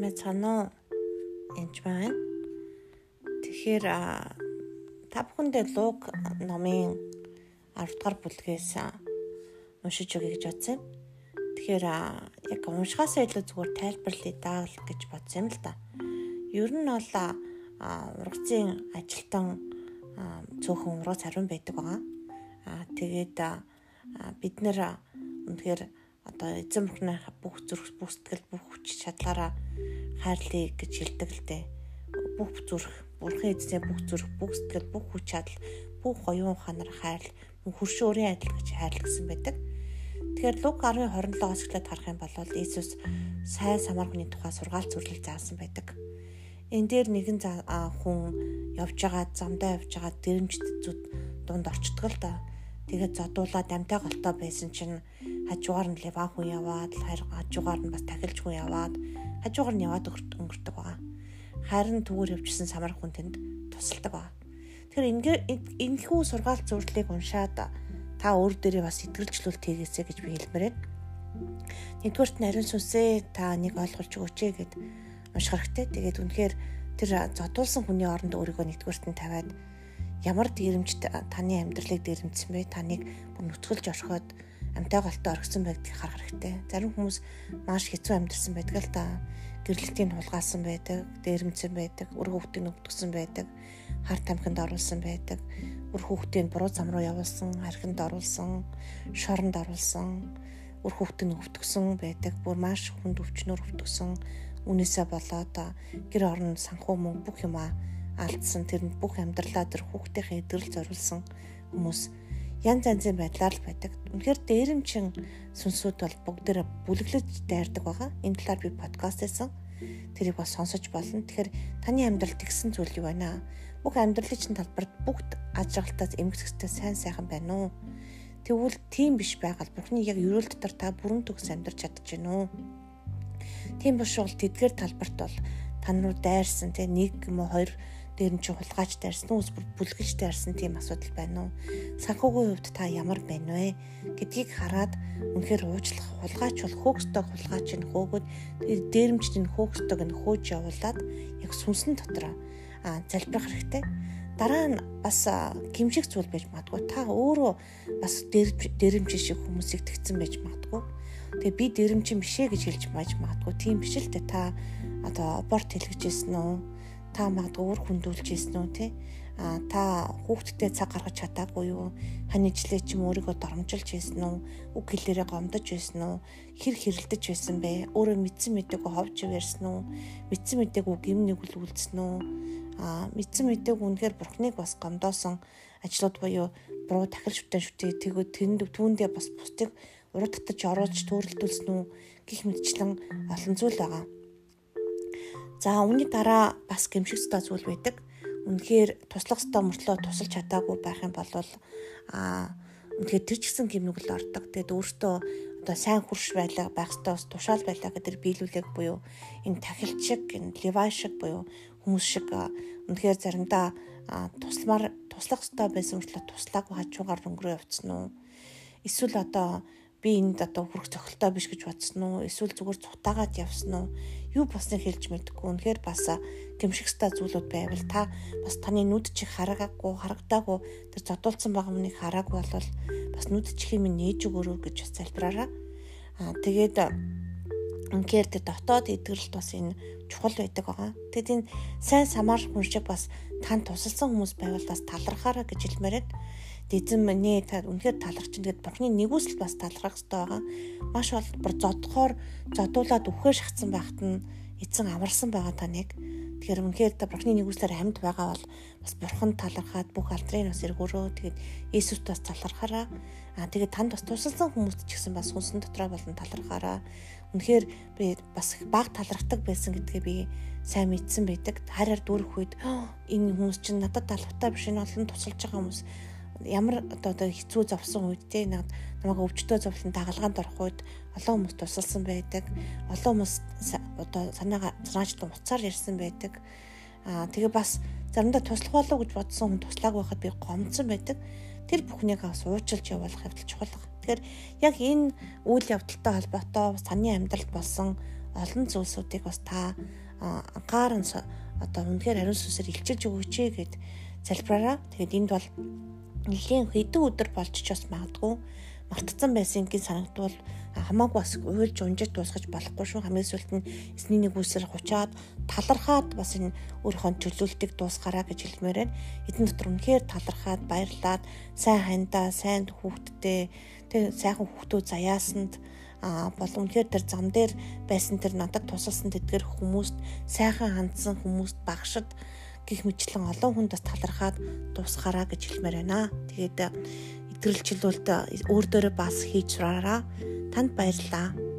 сайн байцгаана уу? Энд байна. Тэгэхээр та бүхэндээ Лук номын 10 дугаар бүлгээс уншиж өгье гэж бодсон. Тэгэхээр яг уншихаас илүү зүгээр тайлбарлая даа гэж бодсон юм л да. Ер нь бол ургацын ажилтан цөөхөн ургац хариун байдаг байгаа. Аа тэгээд бид нэр үнэхээр одоо эзэн бурхны бүх зүрх бүх сэтгэл бүх хүч чадлаараа хайрлая гэж хэлдэг л дээ. Бүх зүрх, бурхан эзний бүх зүрх, бүх сэтгэл, бүх хүч чадал, бүх оюун ухаанаар хайрл, хөрш өөрийн адил гэж хайрл гэсэн байдаг. Тэгэхээр Лук 10:27-оос эхлээд харах юм бол Иесус сайн самар хүний тухай сургаалт зөвлөл заасан байдаг. Энэ дээр нэгэн хүн явж байгаа замдаа явж байгаа дэрэмжт зүд дунд орчдөг л да. Тэгээд зодуулаад амтай голтой байсан чинь хажуугаар нь леван хүн яваад хажуугаар нь бас тахилж хүн яваад хажуугаар нь яваад өнгөрдөг байгаа. Харин түүгээр явжсэн самар хүн тэнд тусалдаг байгаа. Тэгэхээр энэхүү сургаалт зөвлөлийг уншаад та өөр дээрээ бас итгэрчлүүл тэгээсэ гэж би хэлмээр байна. Нэгдүгээрт нь ариун сүнсээ та нэг ойлгуулж өгөөч гэд унших хэрэгтэй. Тэгээд үнэхээр тэр зодуулсан хүний оронд өөрийгөө нэгдүгээрт нь тавиад ямар дээрэмжт таны амьдралыг дээрэмдсэн бэ? Таныг бүр нүцгэлж орхиод амтай голтой орхисон байдгийг харах хэрэгтэй. Зарим хүмүүс маш хэцүү амьдэрсэн байдаг л та. Гэрлэлтийн хулгаасан байдаг, дээрэмдсэн байдаг, үр хөвгтийг өвдгсөн байдаг, хар тамхинд оруулсан байдаг, үр хөвгтийг буруу зам руу явуулсан, архинд оруулсан, шоронд оруулсан, үр хөвгтийг өвдгсөн байдаг, бүр маш хүнд өвчнөр өвдгсөн. Үнээсээ болоод гэр орон санхүү мөнгө бүх юмаа алдсан тэр бүх амьдралаа тэр хүүхдийнхээ эдрэл зориулсан хүмүүс янз янзын байдлаар л байдаг. Үнэхээр дээрэмчин сүнсүүд бол бүгдээр бүлэглэж дайрдаг байгаа. Энэ талаар би подкаст хийсэн. Тэрийг бас сонсож болно. Тэгэхээр таны амьдралд тэгсэн зүйл юу байна аа? Бүх амьдралын чинь талбарт бүгд аж аргалтаас эмгэгстэй сайн сайхан байна уу? Тэгвэл тийм биш байгаад Бурхны яг ерөөл дотор та бүрэн төгс амьдарч чадчихэв үү? Тийм биш бол тэдгээр талбарт бол тань руу дайрсан тий нэг юм уу хоёр дээр нь чи хулгайч дайрсан уу эсвэл бүлгэж дайрсан тийм асуудал байна уу? Санхүүгийн хувьд та ямар байна вэ гэдгийг хараад үнэхээр уучлах хулгайч бол хөөгсдөг хулгайч нь хөөгöd дээрэмжт нь хөөгсдөг нь хөөж явуулаад яг сүнсэн дотор а залбирах хэрэгтэй. Дараа нь бас гимшиг зүйл байж магадгүй. Та өөрөө бас дээрэмж шиг хүмүүсийг тэгсэн байж магадгүй. Тэгээ би дээрэмжин бишээ гэж хэлж байж магадгүй. Тийм биш л дээ. Та одоо аборт хийлгэжсэн үү? Та магадгүй үр хүндүүлж ийсэн үү те а та хүүхдтэй цаг гаргаж чадаагүй юу? Ханижлээ ч юм өөрийгөө доромжилж ийсэн үү? Үг хэлээрээ гомдож ийсэн үү? Хэр хэрэлдэж байсан бэ? Өөрөө мэдсэн мэдээгүй ховж ирсэн үү? Мэдсэн мэдээгүй гим нэгүл үлдсэн үү? А мэдсэн мэдээгүй үнэхээр бурхныг бас гомдоосон ажлууд буюу буруу тахил шүтэн шүтээ тэгвэл тэнд түүндээ бас бусдыг урд татаж оруулж төрөлдүүлсэн үү? Гих мэдчлэн олон зүйл байгаа За үүний дараа бас гэмшигстэй зүйл байдаг. Үнэхээр туслах хэвээр мөртлөө тусалж чадаагүй байх юм бол аа үнэхээр тэр ч гэсэн гимнүгэл ордог. Тэгэд өөртөө одоо сайн хурш байлаа байх хэвээр бас тушаал байлаа гэдэг биелүүлэг буюу энэ тахилч шиг, энэ левай шиг буюу хүмүүс шиг үнэхээр заримдаа тусламар туслах хэвээр байсан мөртлөө туслаагүй хажуугаар өнгөрөө явцсан уу? Эсвэл одоо би энд одоо хүрх цохилтой биш гэж бодсон уу? Эсвэл зүгээр цутаагаад явсан уу? Юу босныг хэлж мэдэхгүй. Үнэхээр бас гэмшигстай зүйлүүд байвал та бас таны нүд чих харагаагүй, харагдаагүй тэр зодуулсан байгаа хүнийг хараагүй бол бас нүд чихийг минь нээж өгөөрөө гэж залбираараа. Аа тэгээд үнэхээр тэр дотоод эдгэрэлт бас энэ чухал байдаг байгаа. Тэгэд энэ сайн самар хүн шиг бас тань тусалсан хүмүүс байвал бас талархаараа гэж хэлмээрээ эзэн минь та үнэхээр талархаж чинь тэгээд бурхны нэгүсэл бас талархах хэрэгтэй байгаа. Маш бол зодхоор зодуулаад үхээр шахацсан байхад нь эзэн амарсан байгаа таныг. Тэгэхээр үнэхээр та бурхны нэгүслэр амьд байгаа бол бас бурхан талархаад бүх алдрын бас эргөрөө тэгээд Иесуст бас талархаараа. Аа тэгээд танд бас тусалсан хүмүүст ч гэсэн бас хүнсэн дотроо болон талархаараа. Үнэхээр би бас баг талархдаг байсан гэдгээ би сайн мэдсэн байдаг. Хараар дүүрэх үед энэ хүмүүс чинь надад талхтай биш энэ олон тусалж байгаа хүмүүс ямар одоо одоо хэцүү зовсон үед те намайг өвчтөө зовлон дагалгаанд орох үед олон хүмүүс тусалсан байдаг. Олон хүмүүс одоо санаага санаачлан уцаар ярьсан байдаг. Аа тэгээ бас заримдаа туслах болов гэж бодсон хүн туслааг байхад би гомдсон байдаг. Тэр бүхнийг бас уучлж явуулах явдал чухал. Тэгэхээр яг энэ үйл явдалтай холбоотой саны амьдралд болсон олон зүйлсүүдийг бас та анхааран одоо үнэхээр ариун сүнсээр илчилж өгөөч гэд залбираараа. Тэгээд энд бол нэлийн хэдэн өдөр болж ч бас магадгүй мартцсан байсан гин санагдвал хамаагүй бас уйлж унжиж дуусгаж болохгүй шүү. Хамгийн сүүлд нь эсний нэг үсэр хучаад талархаад бас энэ өөрийнхөө чөлөөлтийг дуусгараа гэж хэлмээр байна. Эдэн дотор үнэхээр талархаад баярлаад сайн хандаа, сайн хүүхдтэй тэг сайхан хүүхдүүд заяасанд а болон үнэхээр тэр зам дээр байсан тэр надад тусалсан тэдгэр хүмүүст сайхан хандсан хүмүүст багшд гих мэтлэн олон хүнд бас талархаад дуусгараа гэж хэлмээр байна. Тэгээд итгэрлчлүүлэлт өөр дөрөө бас хийж сураараа танд баярлалаа.